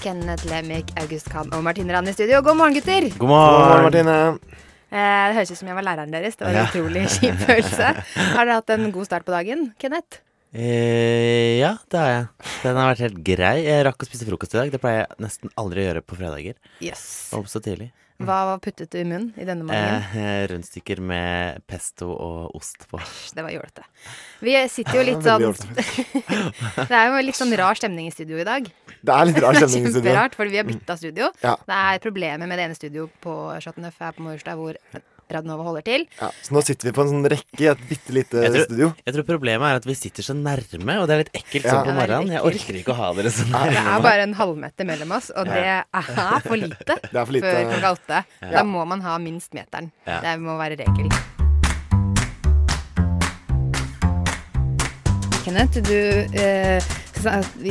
Kenneth Lemik, August Kahn og Martine Rand i studio. God morgen, gutter! God God morgen, morgen. Martine. Eh, det høres ut som jeg var læreren deres. Det var en Ja. utrolig kjip følelse. Har dere hatt en god start på dagen, Kenneth? Eh, ja, det har jeg. Den har vært helt grei. Jeg rakk å spise frokost i dag. Det pleier jeg nesten aldri å gjøre på fredager. Yes. Opp så tidlig. Hva puttet du i munnen i denne morgenen? Eh, rundstykker med pesto og ost på. Det var jålete. Vi sitter jo litt sånn Det er jo litt sånn rar stemning i studio i dag. Det er litt rar stemning i studio. Kjemperart, fordi vi har bytta studio. Ja. Det er problemer med det ene studio på Chateau Neuf her på Majorstua hvor Radnova holder til. Ja, så nå sitter vi på en sånn rekke i et bitte lite Jeg tror- studio. Jeg tror problemet er at vi sitter så nærme, og det er litt ekkelt Ja. sånn på morgenen. Jeg orker ikke å ha dere så nærme. Det er bare en halvmeter mellom oss, og det er for lite, Det er for lite. før klokka åtte. Ja. Da må man ha minst meteren. Ja. Det må være regel. Kenneth, du, eh,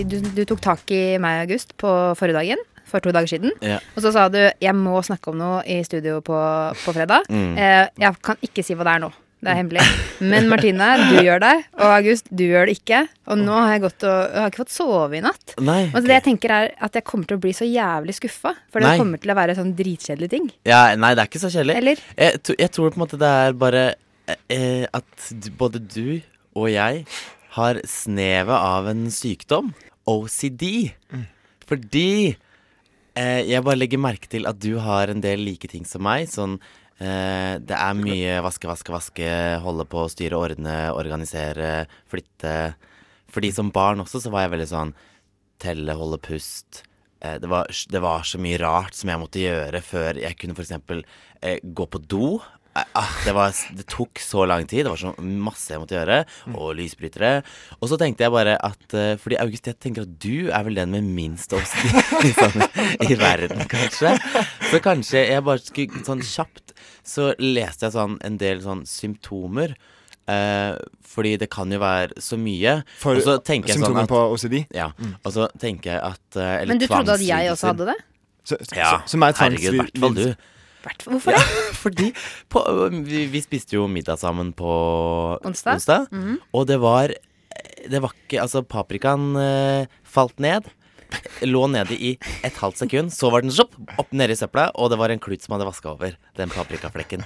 du, du tok tak i meg i august på forrige dagen. For to dager siden. Ja. Og så sa du 'jeg må snakke om noe i studio på, på fredag'. Mm. Eh, jeg kan ikke si hva det er nå. Det er hemmelig. Men Martine, du gjør det. Og August, du gjør det ikke. Og nå har jeg gått og jeg har ikke fått sove i natt. Nei. Og det jeg tenker er at jeg kommer til å bli så jævlig skuffa. For det Nei. kommer til å være sånn dritkjedelige ting. Ja, nei, det er ikke så kjedelig. Eller? Jeg, jeg tror på en måte det er bare eh, at både du og jeg har snevet av en sykdom. OCD. Fordi eh, jeg bare legger merke til at du har en del like ting som meg. Sånn eh, Det er mye vaske, vaske, vaske, holde på, styre, ordne, organisere, flytte. Fordi som barn også så var jeg veldig sånn telle, holde pust. Eh, det, var, det var så mye rart som jeg måtte gjøre før jeg kunne f.eks. Eh, gå på do. Eh, ah, det, var, det tok så lang tid. Det var så masse jeg måtte gjøre. Og lysbrytere. Og så tenkte jeg bare at eh, Fordi August, jeg tenker at du er vel den med minst OCD sånn, i verden, kanskje. Så kanskje jeg bare skulle sånn kjapt Så leste jeg sånn en del sånn symptomer. Eh, fordi det kan jo være så mye. For sånn symptomer at på OCD. ja, og så tenker jeg at eh, eller Men du trodde at jeg også hadde det? Så, så, Ja, som er herregud, i hvert fall du. Hvorfor det? Fordi på, vi, vi spiste jo middag sammen på Onsdag? Mhm. og det var Det var ikke Altså, paprikaen eh, falt ned. Lå nede i et halvt sekund. Så var den sjopp, opp nede i søpla, og det var en klut som hadde vaska over den paprikaflekken.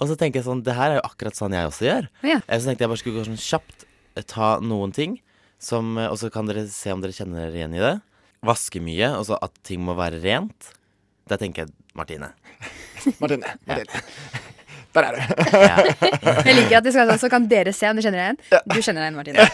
Og så tenker jeg sånn Det her er jo akkurat sånn jeg også gjør. Ja. Eh, Så tenkte jeg bare skulle gå sånn kjapt, eh, ta noen ting, som, eh, og så kan dere se om dere kjenner dere igjen i det. Vaske mye, og så at ting må være rent. Der tenker jeg Martine. Martine. Martine. Der er du. Ja. Jeg liker at de skal sånn, så kan dere se om dere kjenner deg igjen. Du kjenner deg igjen, Martine.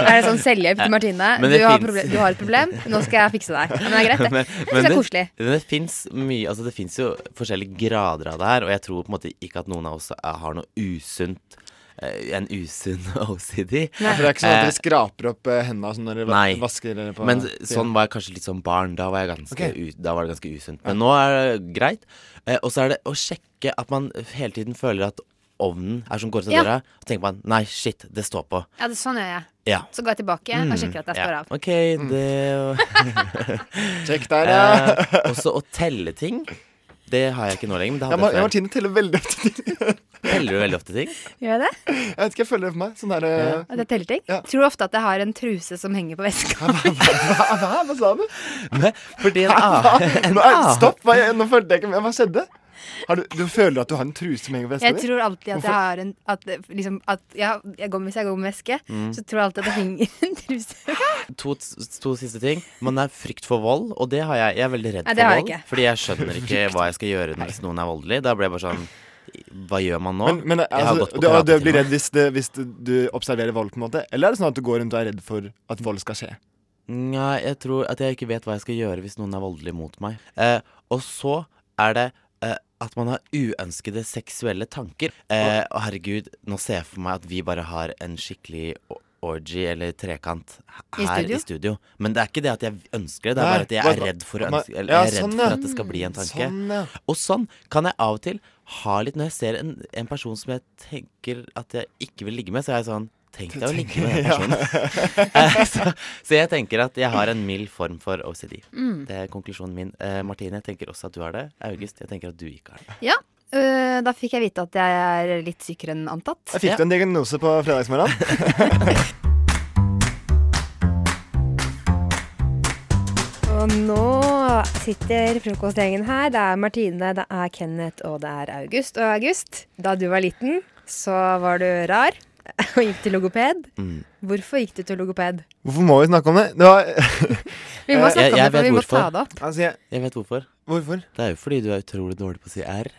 Er det sånn selvhjelp til Martine? Du har, du har et problem, nå skal jeg fikse deg. Men det er greit, det. Men, men det er det, koselig. det fins mye Altså det fins jo forskjellige grader av det her, og jeg tror på en måte ikke at noen av oss har noe usunt En usunn OCD. Ja, for det er ikke sånn at Eh, dere skraper opp eh, hendene sånn når dere Nei. vasker dere på Men sånn var jeg kanskje litt som barn. Da var, jeg ganske okay. u, da var det ganske usunt. Men nå er det greit. Eh, og så er det å sjekke at man hele tiden føler at ovnen er som går ut av Ja. døra. Og tenker man nei, shit, det står på. Ja, det, sånn gjør jeg. Ja. Så går jeg tilbake og sjekker at jeg står ja. av. OK, det Sjekk der, ja. eh, Og så å telle ting. Det har jeg ikke nå lenger, men det Ja, hadde Ma- jeg før. Martine teller veldig ofte. Teller du veldig ofte ting? Gjør jeg det? Jeg vet ikke, jeg føler det for meg. Sånn der eh, At jeg teller ting? Ja. Tror ofte at jeg har en truse som henger på veska. hva, hva, hva sa du? Men fordi en annen, en Nå, stopp! Hva, nå følte jeg ikke med. Hva skjedde? Har du, du føler at du har en truse som henger på Jeg veska di? tror alltid at jeg har en At, liksom, at ja, jeg går, Hvis jeg går med veske, så tror jeg alltid at det henger en truse. to, to siste ting. Man er frykt for vold, og det har jeg. Jeg er veldig redd Nei, for vold. jeg. Fordi jeg skjønner ikke hva jeg skal gjøre hvis noen er voldelig. Da blir jeg bare sånn Hva gjør man nå? Men, men Jeg har altså, gått på du, du blir redd hvis, det, hvis du, du observerer vold, på en måte? Eller er det sånn at du går rundt og er redd for at vold skal skje? Nei, jeg tror at jeg ikke vet hva jeg skal gjøre hvis noen er voldelig mot meg. Eh, og så er det eh, at man har uønskede seksuelle tanker. Eh, og herregud, nå ser jeg for meg at vi bare har en skikkelig orgy eller trekant I her studio? i studio. Men det er ikke det at jeg ønsker det, det er Nei, bare at jeg er redd for, ønske, eller, ja, jeg er redd sånn, for at det skal bli en tanke. Sånn, ja. Og sånn kan jeg av og til ha litt når jeg ser en, en person som jeg tenker at jeg ikke vil ligge med, så er jeg sånn Tenk deg å ligge med den personen. Eh, så, så jeg tenker at jeg har en mild form for OCD. Mm. Det er konklusjonen min. Eh, Martine, jeg tenker også at du har det. August, jeg tenker at du ikke har det. Ja. øh, da fikk jeg vite at jeg er litt sykere enn antatt. Jeg fikk du en diagnose på fredagsmorgen? Og nå sitter frokostgjengen her. Det er Martine, det er Kenneth og det er August. Og August, da du var liten, så var du rar og gikk til logoped. Mm. Hvorfor gikk du til logoped? Hvorfor må vi snakke om det? det var, Vi må Eh, snakke jeg- om jeg det, for vi vi må ta det opp. altså, jeg, Jeg vet hvorfor. hvorfor? Det er jo fordi du er utrolig dårlig på å si R.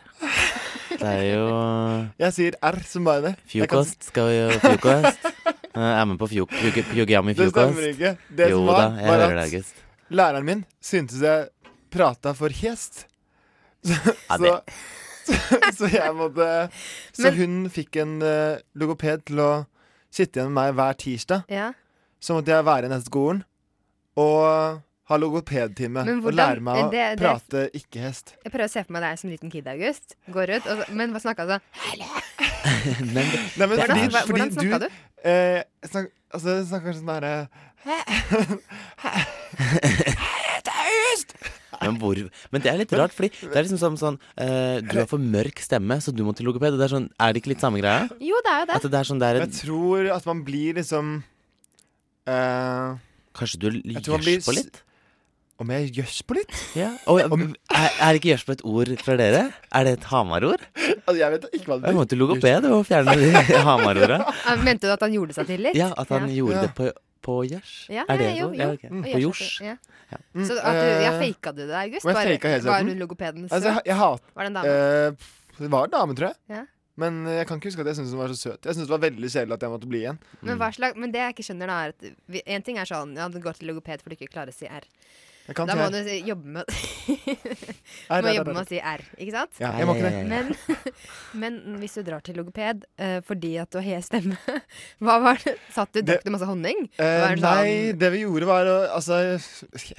Det er jo Jeg sier R som bare det. Kan- Fjokost. Skal vi gjøre fjokost? Jeg er med på Fjokost fjok, fjokost. i Det stemmer ikke. Det Jo som da, jeg var hører det, at August. læreren min syntes jeg prata for hest. Så, Ja, så, det- så jeg måtte Så Men- hun fikk en uh, logoped til å sitte igjen med meg hver tirsdag. Ja. Så måtte jeg være i neste skolen og ha logopedtime. Og lære meg å det- det- prate ikke-hest. Jeg prøver å se for meg deg som liten kid, August. Går ut, og men hva snakka du? sånn? det, Nei, men Det Hvordan, fordi, er- hva- hvordan snakka du du? eh, snak, Altså, jeg snakker sånn derre men, hvor, men det er litt rart, fordi det er liksom sånn, sånn uh, Du har for mørk stemme, så du må til logoped. Det er sånn, er det ikke litt samme greia? Jo, det er jo det. At det er sånn det er Jeg tror at man blir liksom uh, Kanskje du gjørs på litt? Om jeg gjørs på litt? Ja. Og, Om, er, er ikke gjørs på et ord fra dere? Er det et Hamar-ord? Altså, jeg vet ikke hva det Jeg måtte logoped og fjerne de Hamar-orda. Mente du at han gjorde seg til litt? Ja, at han Ja. gjorde Ja. det på, på gjørs. Ja, er det ja, jo, ord? jo. Ja, ok. Og På jors. Ja. Mm, Så at du, ja, eh, faka du det, August? Var, var du logopeden Altså, jeg, jeg hat, Var det en dame? Uh, Det var en dame, tror jeg. Ja. Men jeg kan ikke huske at jeg syntes hun var så søt. Jeg syntes det var veldig kjedelig at jeg måtte bli igjen. Men, hva slag, men det jeg ikke skjønner, da, er at vi, en ting er sånn Ja, du går til logoped fordi du ikke klarer å si R. Jeg kan Da må du jobbe med, du må jobbe med å si R, ikke sant? Ja, jeg må ikke det. Men, men hvis du drar til logoped uh, fordi at du har hes stemme, hva var det? Satt du, drakk du masse honning? Uh, det nei, sånn- det vi gjorde var å Altså, jeg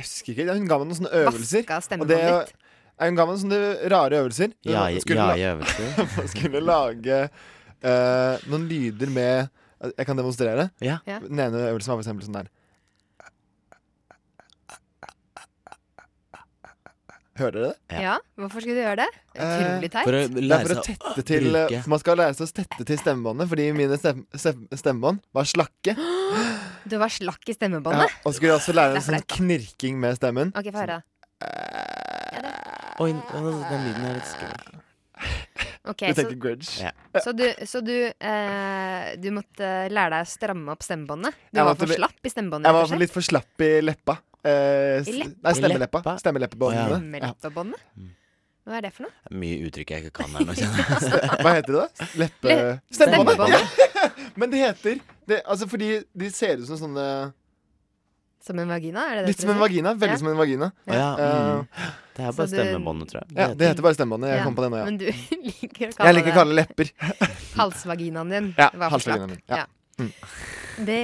husker ikke. Hun ga meg noen sånne øvelser. Vaska Og stemmebåndet det ditt? Hun ga meg noen sånne rare øvelser. Ja, skulle, ja, øvelser. hun skulle lage uh, noen lyder med Jeg kan demonstrere. Ja. Ja. Den ene øvelsen var for eksempel sånn der. Hører dere det? Ja. Ja, hvorfor skulle du gjøre det? Utrolig teit. For å lære for å tette til bruke. Man skal lære seg å tette til stemmebåndet, fordi mine stem, stem, stemmebånd var slakke. Du var slakk i stemmebåndet? Ja, og og skulle jeg også lære Det en sånn knirking med stemmen. Ok, få høre. Oi, den lyden er litt skummel. Ok, Du så, grudge. Yeah. så du, så du, eh, du måtte lære deg å stramme opp stemmebåndet? Du Jeg var for slapp i stemmebåndet? Jeg var for litt for slapp i leppa. Eh, Nei, stemmeleppa. leppa? Stemmeleppebåndene. Ja. Mm. Hva er det for noe? Mye uttrykk jeg ikke kan her nå, kjenner jeg. Hva heter det da? Leppe... Le- Stemmebånd. Stemmebåndet? Men det heter det, Altså fordi de ser ut som sånne Som en vagina? Er det det Litt som en vagina. Veldig Ja. som en vagina. Ja. ja, mm. Det er bare du- stemmebåndet, tror jeg. Ja, Det heter bare stemmebåndet. Jeg Ja, kom på det nå, ja. Men du liker å kalle Jeg liker å kalle det lepper. halsvaginaen din. Ja, halsvaginaen min, ja. Mm. Det,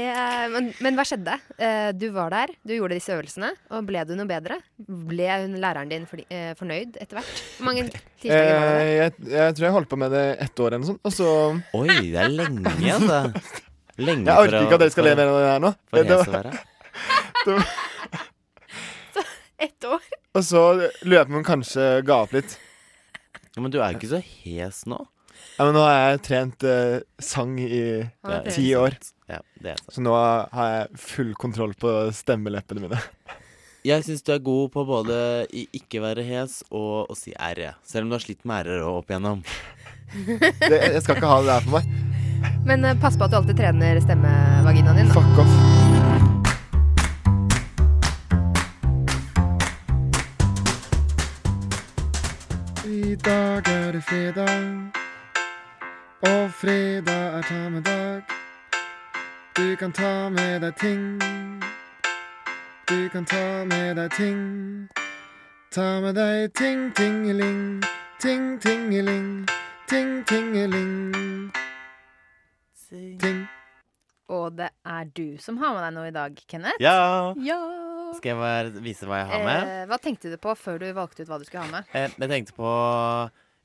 men, men hva skjedde? Eh, Du var der, du gjorde disse øvelsene, og ble du noe bedre? Ble hun læreren din fordi, eh, fornøyd etter hvert? Hvor mange tirsdager var det? Eh, jeg, jeg tror jeg holdt på med det ett år eller noe sånt. Og så Oi, det er lenge, altså. Lenge Jeg orker ikke at dere skal leve av det her nå. For Det hes å var, være. Ett år? og så løper hun kanskje ga opp litt. Ja, men du er jo ikke så hes nå. Ja, men nå har jeg trent eh, sang i Det er ti år. Ja, det er sant. Så nå har jeg full kontroll på stemmeleppene mine. Jeg syns du er god på både i ikke være hes og å si r, selv om du har slitt med r-er opp igjennom. Det, jeg skal ikke ha det der for meg. Men eh, pass på at du alltid trener stemmevaginaen din. Da. Fuck off. I dag er det fredag, og fredag er ta med dag. Du kan ta med deg ting. Du kan ta med deg ting. Ta med deg ting, tingeling, ting, tingeling, ting, tingeling, ting. Og det er du som har med deg noe i dag, Kenneth. Ja! Ja. Skal jeg bare vise hva jeg har med? Eh, hva tenkte du på før du valgte ut hva du skulle ha med? Eh, jeg tenkte på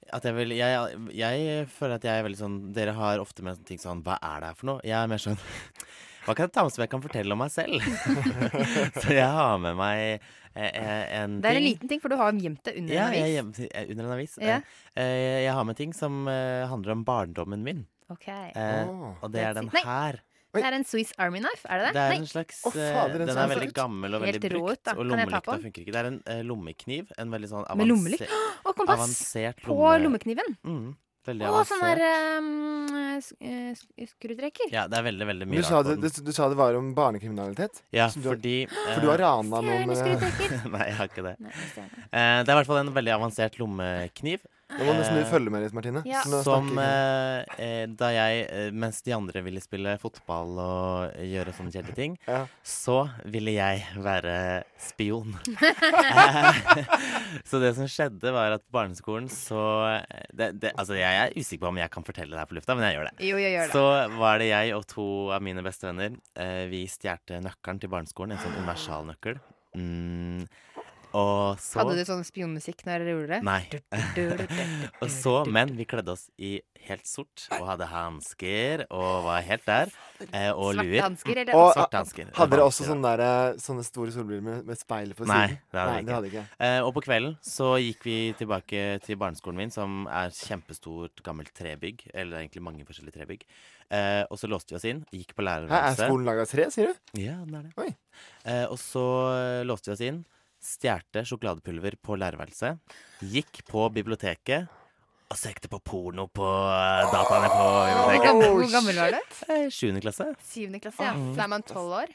at jeg vil jeg, jeg føler at jeg er veldig sånn Dere har ofte med ting sånn Hva er det her for noe? Jeg er mer sånn Hva kan jeg ta med som jeg kan fortelle om meg selv? Så jeg har med meg eh, eh, en Det er en liten ting, for du har gjemt det under ja, en avis. Jeg, eh, under en avis. Ja. Eh, jeg har med ting som eh, handler om barndommen min. Ok. Eh, og det er den Nei. her. Det er en Swiss Army Knife, er det det? Det er Nei. en slags Å, eh, fader, den Den er så veldig gammel og Helt veldig rå ut, brukt. da. Og Kan jeg ta på lommelykta den? funker ikke. Det er en eh, lommekniv. En veldig sånn Med lommelykt? avanse- Å, kompass! avansert På lomme... lommekniven. Mm, veldig Å, sånn avansert. der um, sk- eh, sk- skrudrekker. Ja, det er veldig, veldig mye Du sa, rart det, den. du, du sa det var om barnekriminalitet? Ja, som du har- fordi For du har eh, rana noen eh. Nei, jeg har ikke det. Nei, stjerne. Eh, det er i hvert fall en veldig avansert lommekniv. Nå må du nesten Eh, følge med litt, Martine. Ja. Som eh, eh, da jeg, eh, mens de andre ville spille fotball og gjøre sånne kjedelige ting, Ja. så ville jeg være spion. Så det som skjedde, var at på barneskolen så det, det, Altså, jeg er usikker på om jeg kan fortelle det her på lufta, men jeg gjør det. Jo, jeg gjør det. Så var det jeg og to av mine bestevenner. Eh, vi stjal nøkkelen til barneskolen, en sånn universalnøkkel. Mm, og så Hadde du sånn spionmusikk når dere gjorde det? Nei. Og så, men vi kledde oss i helt sort og hadde hansker og var helt der. Eh, og Svarte luer. hansker, eller? Og- Svarte hansker. Hadde dere også sånne, der, eh, sånne store solbriller med, med speil på siden? Nei, det hadde vi Nei, ikke. det hadde ikke. Eh, og på kvelden så gikk vi tilbake til barneskolen min, som er kjempestort gammelt trebygg. Eller egentlig mange forskjellige trebygg. Eh, og så låste vi oss inn, gikk på Her er skolen laga av tre, sier du? Ja, den er det. Oi. Eh, og så eh, låste vi oss inn, stjerte sjokoladepulver på lærerværelset, gikk på biblioteket og søkte på porno på eh, dataene på Hvor biblioteket. gammel, hvor gammel var du? Sjuende klasse. Syvende klasse, ja. Så er man tolv år,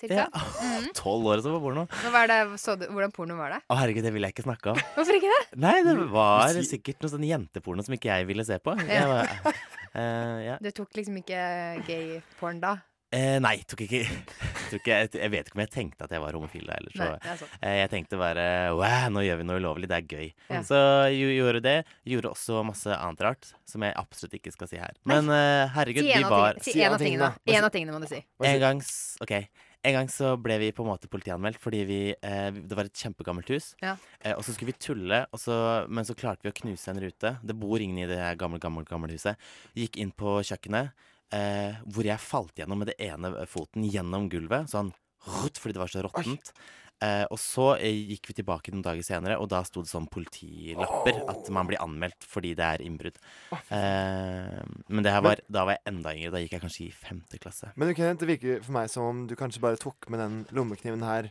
cirka. Ja. Tolv år og så på porno. Det, så du, hvordan porno var det? Å herregud, det vil jeg ikke snakke om. Hvorfor ikke det? Nei, det var sikkert noe sånn jenteporno som ikke jeg ville se på. Jeg var, uh, ja. Du tok liksom ikke gay-porn da? Eh, nei, tok ikke, tok jeg, jeg vet ikke om jeg tenkte at jeg var homofil da heller. Så Nei, eh, jeg tenkte bare wow, nå gjør vi noe ulovlig, det er gøy. Ja. Så jo, gjorde det. Gjorde også masse annet rart som jeg absolutt ikke skal si her. Men eh, herregud, Si vi en av, var tingene, si en en av tingene. tingene. En av tingene må du si. En gang, ok, en gang så ble vi på en måte politianmeldt fordi vi, eh, det var et kjempegammelt hus. Ja. Eh, og så skulle vi tulle, så, men så klarte vi å knuse en rute. Det bor ingen i det gamle, gamle, gamle huset. Gikk inn på kjøkkenet, eh, hvor jeg falt gjennom med det ene foten gjennom gulvet. Sånn rutt, fordi det var så råttent. Eh, og så eh, gikk vi tilbake noen dager senere, og da sto det sånn politilapper at man blir anmeldt fordi det er innbrudd. Eh, men det her var, da var jeg enda yngre. Da gikk jeg kanskje i femte klasse. Men du, Kenneth, det virker for meg som om du kanskje bare tok med den lommekniven her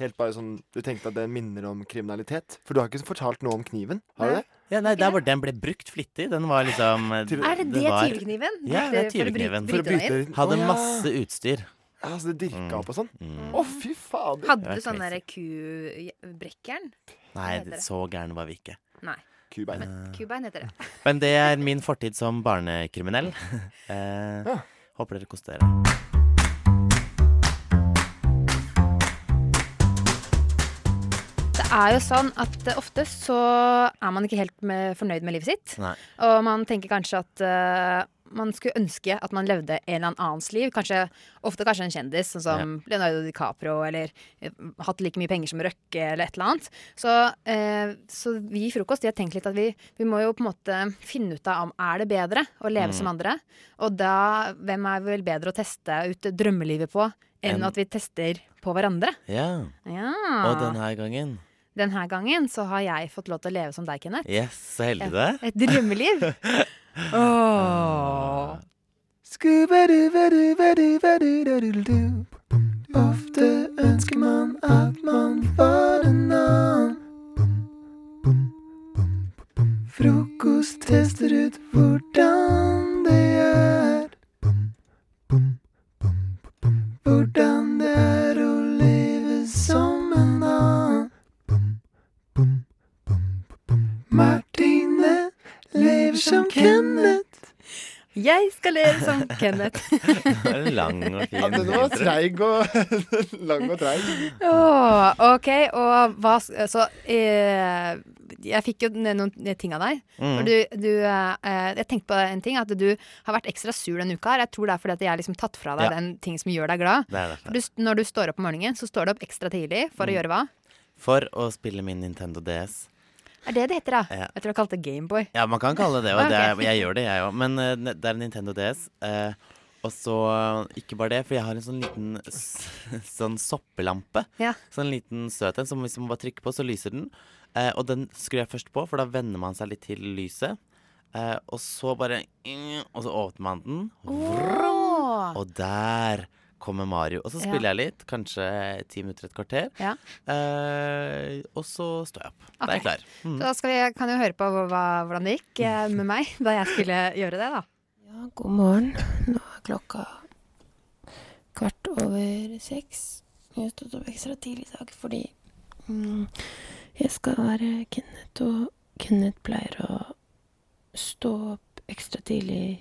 helt bare sånn Du tenkte at det minner om kriminalitet? For du har ikke fortalt noe om kniven? Har du Nei. det? Ja, nei, der? Den ble brukt flittig. Den var liksom Er det det var- tyvekniven? Ja, det er tyvekniven. For å bryte deg inn? Hadde masse utstyr. Ja, så det dirka Mm. opp og sånn? Mm. Å, fy fader! Hadde du sånn derre kubrekkeren? Nei, så gærne var vi ikke. Nei. Kubein. Men, Kubein heter det. Men det er min fortid som barnekriminell. Eh, Ja. Håper dere koser dere. Er jo sånn at eh, ofte så er man ikke helt med, fornøyd med livet sitt. Nei. Og man tenker kanskje at uh, man skulle ønske at man levde en eller annens liv. Kanskje, ofte kanskje en kjendis, sånn som Leonardo DiCaprio, eller eh, hatt like mye penger som Røkke, eller et eller annet. Så, eh, så vi i Frokost de har tenkt litt at vi, vi må jo på en måte finne ut av om er det bedre å leve Mm. som andre. Og da, hvem er vel bedre å teste ut drømmelivet på enn En- at vi tester på hverandre? Ja. Ja. Og denne gangen Denne gangen så har jeg fått lov til å leve som deg, Kenneth. Yes, så heldig du er. Et drømmeliv. Skubedu-vedu-vedu-vedu-vedu-du. Ofte ønsker man at man var en annen. Frokost tester ut hvordan det er. Hvordan lever som Kenneth. Jeg skal leve som Kenneth. Lang og fin. Ja, den var treig og lang og treig. Åh, ok, og hva Så eh, jeg fikk jo noen ting av deg. Mm. Du, du eh, Jeg tenkte på en ting, at du har vært ekstra sur denne uka. her Jeg tror det er fordi at jeg har liksom tatt fra deg Ja. den ting som gjør deg glad. Det er For du, når du står opp om morgenen, så står du opp ekstra tidlig for å Mm. gjøre hva? For å spille min Nintendo DS. Er det det heter, da? Ja. Jeg tror jeg kalte det Gameboy. Ja, man kan kalle det det, og det er, jeg gjør det, jeg òg. Men eh, det er Nintendo DS. eh, og så eh, ikke bare det, for jeg har en sånn liten sånn soppelampe. Ja. Sånn liten søt en som hvis man bare trykker på, så lyser den. Eh, og den skrur jeg først på, for da venner man seg litt til lyset. Eh, og så bare Og så åpner man den. Åh, Og der kommer Mario. Og så Ja. spiller jeg litt, kanskje ti minutter, et kvarter. Ja. Eh, og så står jeg opp. Da er jeg klar. Mm. Så da skal vi, kan vi høre på hva, hvordan det gikk eh, med meg da jeg skulle gjøre det, da. Ja, god morgen. Nå er klokka kvart over seks. Jeg har stått opp ekstra tidlig i dag fordi mm, jeg skal være Kenneth, og Kenneth pleier å stå opp ekstra tidlig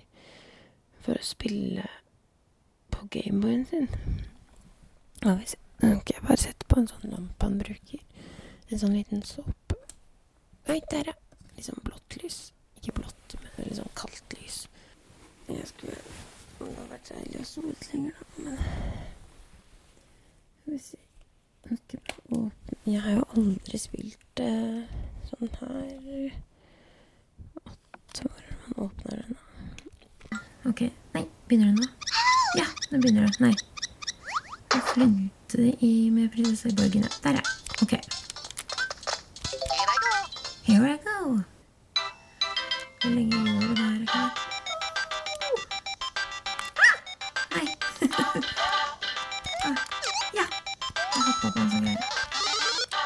for å spille på Gameboyen sin. Og hvis Ok, jeg bare setter på en sånn lampe han bruker. En sånn liten såpe. Oi, der, ja. Litt sånn blått lys. Ikke blått, men litt sånn kaldt lys. Jeg skulle Det hadde vært så deilig å litt lenger, da, men Skal vi se Jeg har jo aldri spilt eh, sånn her Åtte år man åpner den, da. OK. Nei, begynner den nå? Nå begynner det. Nei. Jeg flydde det i med prinsesse i Der, ja. OK. Here I go. Hvor lenge går det der? Akkurat? Nei. ah, ja. Jeg hoppa på en sånn greie.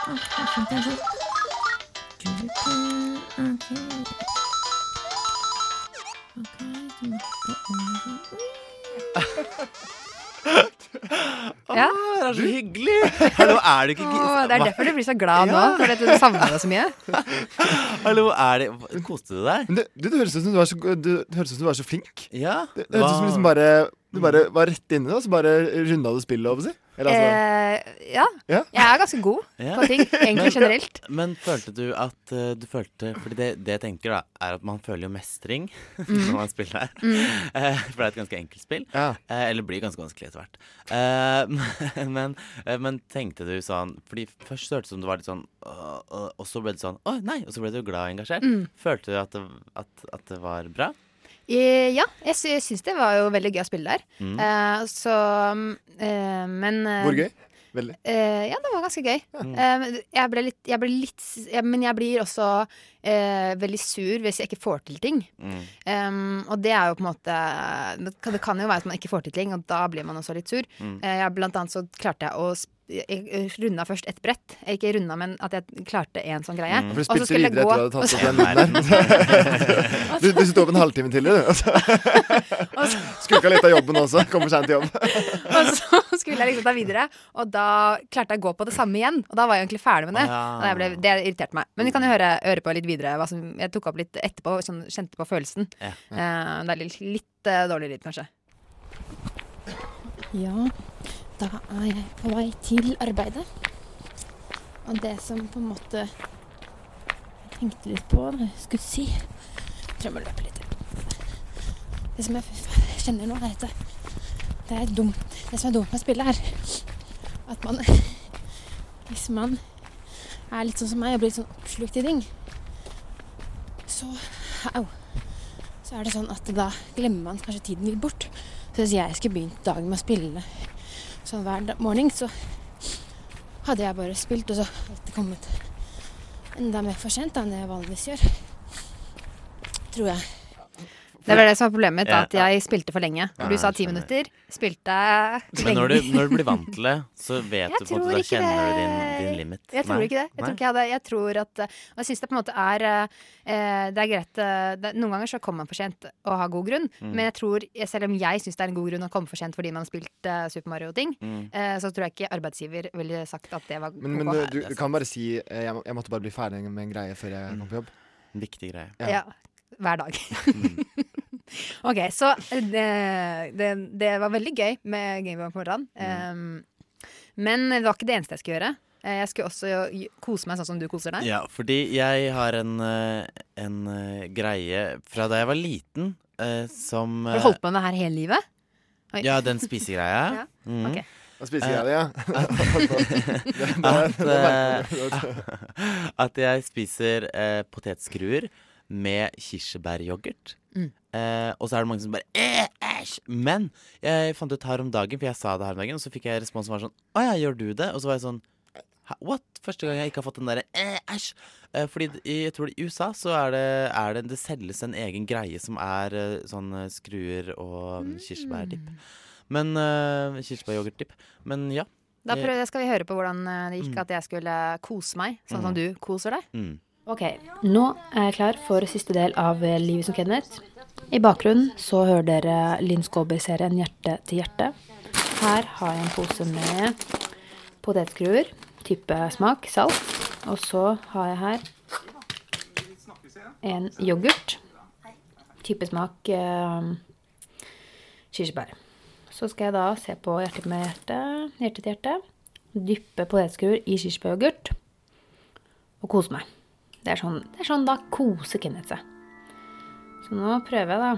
Ah, jeg fant en sånn. Ok. Ok, så må jeg over. Ja. Åh, det er så hyggelig! Hallo, er du ikke Åh, det er derfor du blir så glad nå, fordi at du savner det så mye. Hallo, er det Koste du deg? Men det, du, det høres ut som du var så, du, det høres ut som du var så flink. Ja. Det, det høres ut som liksom bare, du bare var rett inne, og så bare runda du spillet, Over, si. Eller altså Eh, ja. Ja. Jeg er ganske god på ting, egentlig generelt. Men følte du at uh, du følte Fordi det, det jeg tenker, da, er at man føler jo mestring Mm. når man spiller her. Eh, for det er et ganske enkelt spill. Ja. Uh, eller blir ganske vanskelig etter hvert. Eh, men, men tenkte du sånn Fordi først hørtes det ut som det var litt sånn Og så ble du sånn Å nei! Og så ble du glad og engasjert. Mm. Følte du at det, at, at det var bra? Eh, ja, jeg sy syns det var jo veldig gøy å spille der. Mm. Eh, så eh, Men eh, Hvor gøy? Veldig. Eh, ja, det var ganske gøy. Eh, men jeg ble litt, jeg ble litt ja, Men jeg blir også eh, veldig sur hvis jeg ikke får til ting. Mm. Um, og det er jo på en måte Det kan, det kan jo være at man ikke får til ting, og da blir man også litt sur. Mm. Eh, jeg, blant annet så klarte jeg å sp- jeg runda først et brett. Jeg Ikke runda, men at jeg klarte en sånn greie. Mm. For du Og så spilte skulle jeg videre gå- at du hadde tatt opp den. Du, du sto opp en halvtime til, du. Skulka litt av jobben også. Kommer seint til jobb. og så skulle jeg liksom ta videre, og da klarte jeg å gå på det samme igjen. Og da var jeg egentlig ferdig med det. Ja. Og jeg ble, det irriterte meg. Men vi kan jo høre, høre på litt videre. Hva som, jeg tok opp litt etterpå, sånn, kjente på følelsen. Ja. Uh, det er litt, litt uh, dårlig lyd, kanskje. Ja, da er jeg på vei til arbeidet. Og det som på en måte jeg tenkte litt på da jeg skulle si Jeg må litt. Det som jeg kjenner nå, er at det, er dumt. det som er dumt med spillet, er at man Hvis man er litt sånn som meg og blir litt sånn oppslukt i ting, så Au. Så er det sånn at da glemmer man kanskje tiden litt bort. Så hvis jeg skulle begynt dagen med å spille sånn hver morgen, så hadde jeg bare spilt, og så hadde det kommet enda mer for sent enn det jeg vanligvis gjør. Tror jeg. Det var det som var problemet mitt, at jeg spilte for lenge. Du sa ti minutter. Spilte Men når du, når du blir vant til det, så vet Jeg du på en måte Da ikke kjenner du din, din limit. Jeg tror Nei? ikke det. Jeg tror, ikke jeg, hadde, jeg tror at Og jeg syns det på en måte er eh, Det er greit eh, det, Noen ganger så kommer man for sent og har god grunn, Mm. men jeg tror, selv om jeg syns det er en god grunn å komme for sent fordi man har spilt eh, Super Mario-ting, Mm. eh, så tror jeg ikke arbeidsgiver ville sagt at det var Men, men du, du, er kan bare si jeg, må, jeg måtte bare bli ferdig med en greie før jeg kom på jobb. En viktig greie. ja. Ja. Hver dag. Ok, så eh, det, det, det var veldig gøy med Gameboy på morgenen. Um, men det var ikke det eneste jeg skulle gjøre. Eh, Jeg skulle også kose meg sånn som du koser deg. Ja, fordi jeg har en, eh, en greie fra da jeg var liten, som Har du holdt på med det her hele livet? Oi. Ja, den spisegreia. Ja, Mm. ok. Da spiser jeg det, ja. At, at jeg spiser eh, potetskruer med kirsebæryoghurt. Mm. Eh, og så er det mange som bare «Eh, Æsj! Men jeg fant ut her om dagen, for jeg sa det her om dagen, og så fikk jeg respons som var sånn Å ja, gjør du det? Og så var jeg sånn What? Første gang jeg ikke har fått den derre «Eh, æsj. Eh, fordi jeg tror i USA så er det, er det Det selges en egen greie som er eh, sånn skruer og mm. kirsebærdipp. Men uh, Kirsebæryoghurtdipp. Men ja. Da prøv, skal vi høre på hvordan det gikk Mm. at jeg skulle kose meg, sånn som Mm. du koser deg. Mm. Ok, nå er jeg klar for siste del av eh, Livet som Kenneth. I bakgrunnen så hører dere Linn Skåber-serien Hjerte til hjerte. Her har jeg en pose med potetskruer, type smak, salt. Og så har jeg her en yoghurt, type smak eh, kirsebær. Så skal jeg da se på Hjerte med hjerte, hjerte til hjerte. Dyppe potetskruer i kirsebæryoghurt og kose meg. Det er sånn, det er sånn da koser Kenneth seg. Så nå prøver jeg da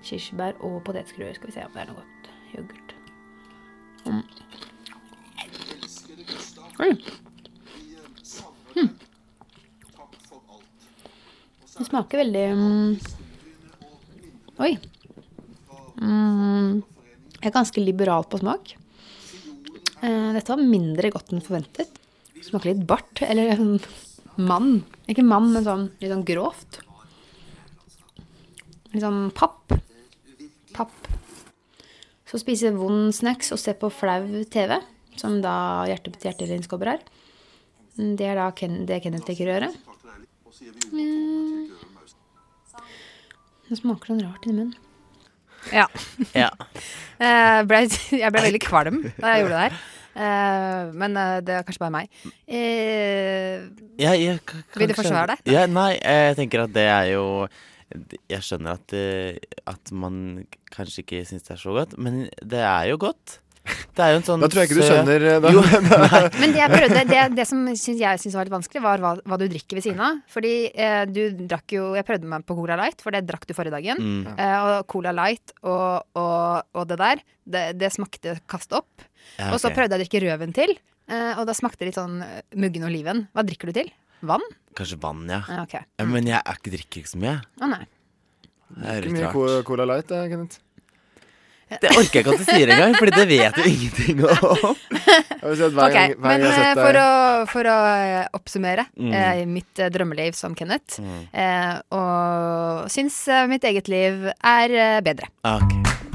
kirsebær og potetskruer. Skal vi se om det er noe godt. Yoghurt. Mm. Oi. Mm. Det smaker veldig mm. Oi. Mm. Jeg er ganske liberal på smak. Eh, dette var mindre godt enn forventet. Smaker litt bart, eller mann. Ikke mann, men sånn litt sånn grovt. Litt sånn papp. Papp. Så spise vond snacks og se på flau TV, som da Hjerte til hjerte er. Det er da Ken, det Kenneth liker å gjøre. Mm. Det smaker sånn rart inni munnen. Ja. Ja. jeg, ble, jeg ble veldig kvalm da jeg gjorde det her. Eh, men uh, det er kanskje bare meg. Uh, ja, jeg, Vil du forsvare deg? Ja, nei, jeg tenker at det er jo Jeg skjønner at, at man kanskje ikke syns det er så godt, men det er jo godt. Det er jo en sånn Da tror jeg ikke du skjønner det. Jo, men det jeg prøvde, det, det som synes jeg syns var litt vanskelig, var hva, hva du drikker ved siden av. Fordi eh, du drakk jo Jeg prøvde meg på Cola Light, for det drakk du forrige dagen. Mm, Eh, og Cola Light og, og, og det der, det, det smakte kast opp. ja, Og så prøvde jeg å drikke røven til, eh, og da smakte det litt sånn eh, muggen oliven. Hva drikker du til? Vann? Kanskje vann, ja. Ja, okay. men jeg er ikke, drikker ikke så mye. Å nei. Det er Ikke litt rart. Mye Cola Light, eh, Kenneth. Det orker jeg ikke at du sier engang, Fordi det vet du ingenting om. Ok, gang, hver men jeg har for å, for å eh, oppsummere Mm. eh, mitt eh, drømmeliv som Kenneth, Mm. eh, og syns eh, mitt eget liv er bedre. Ok.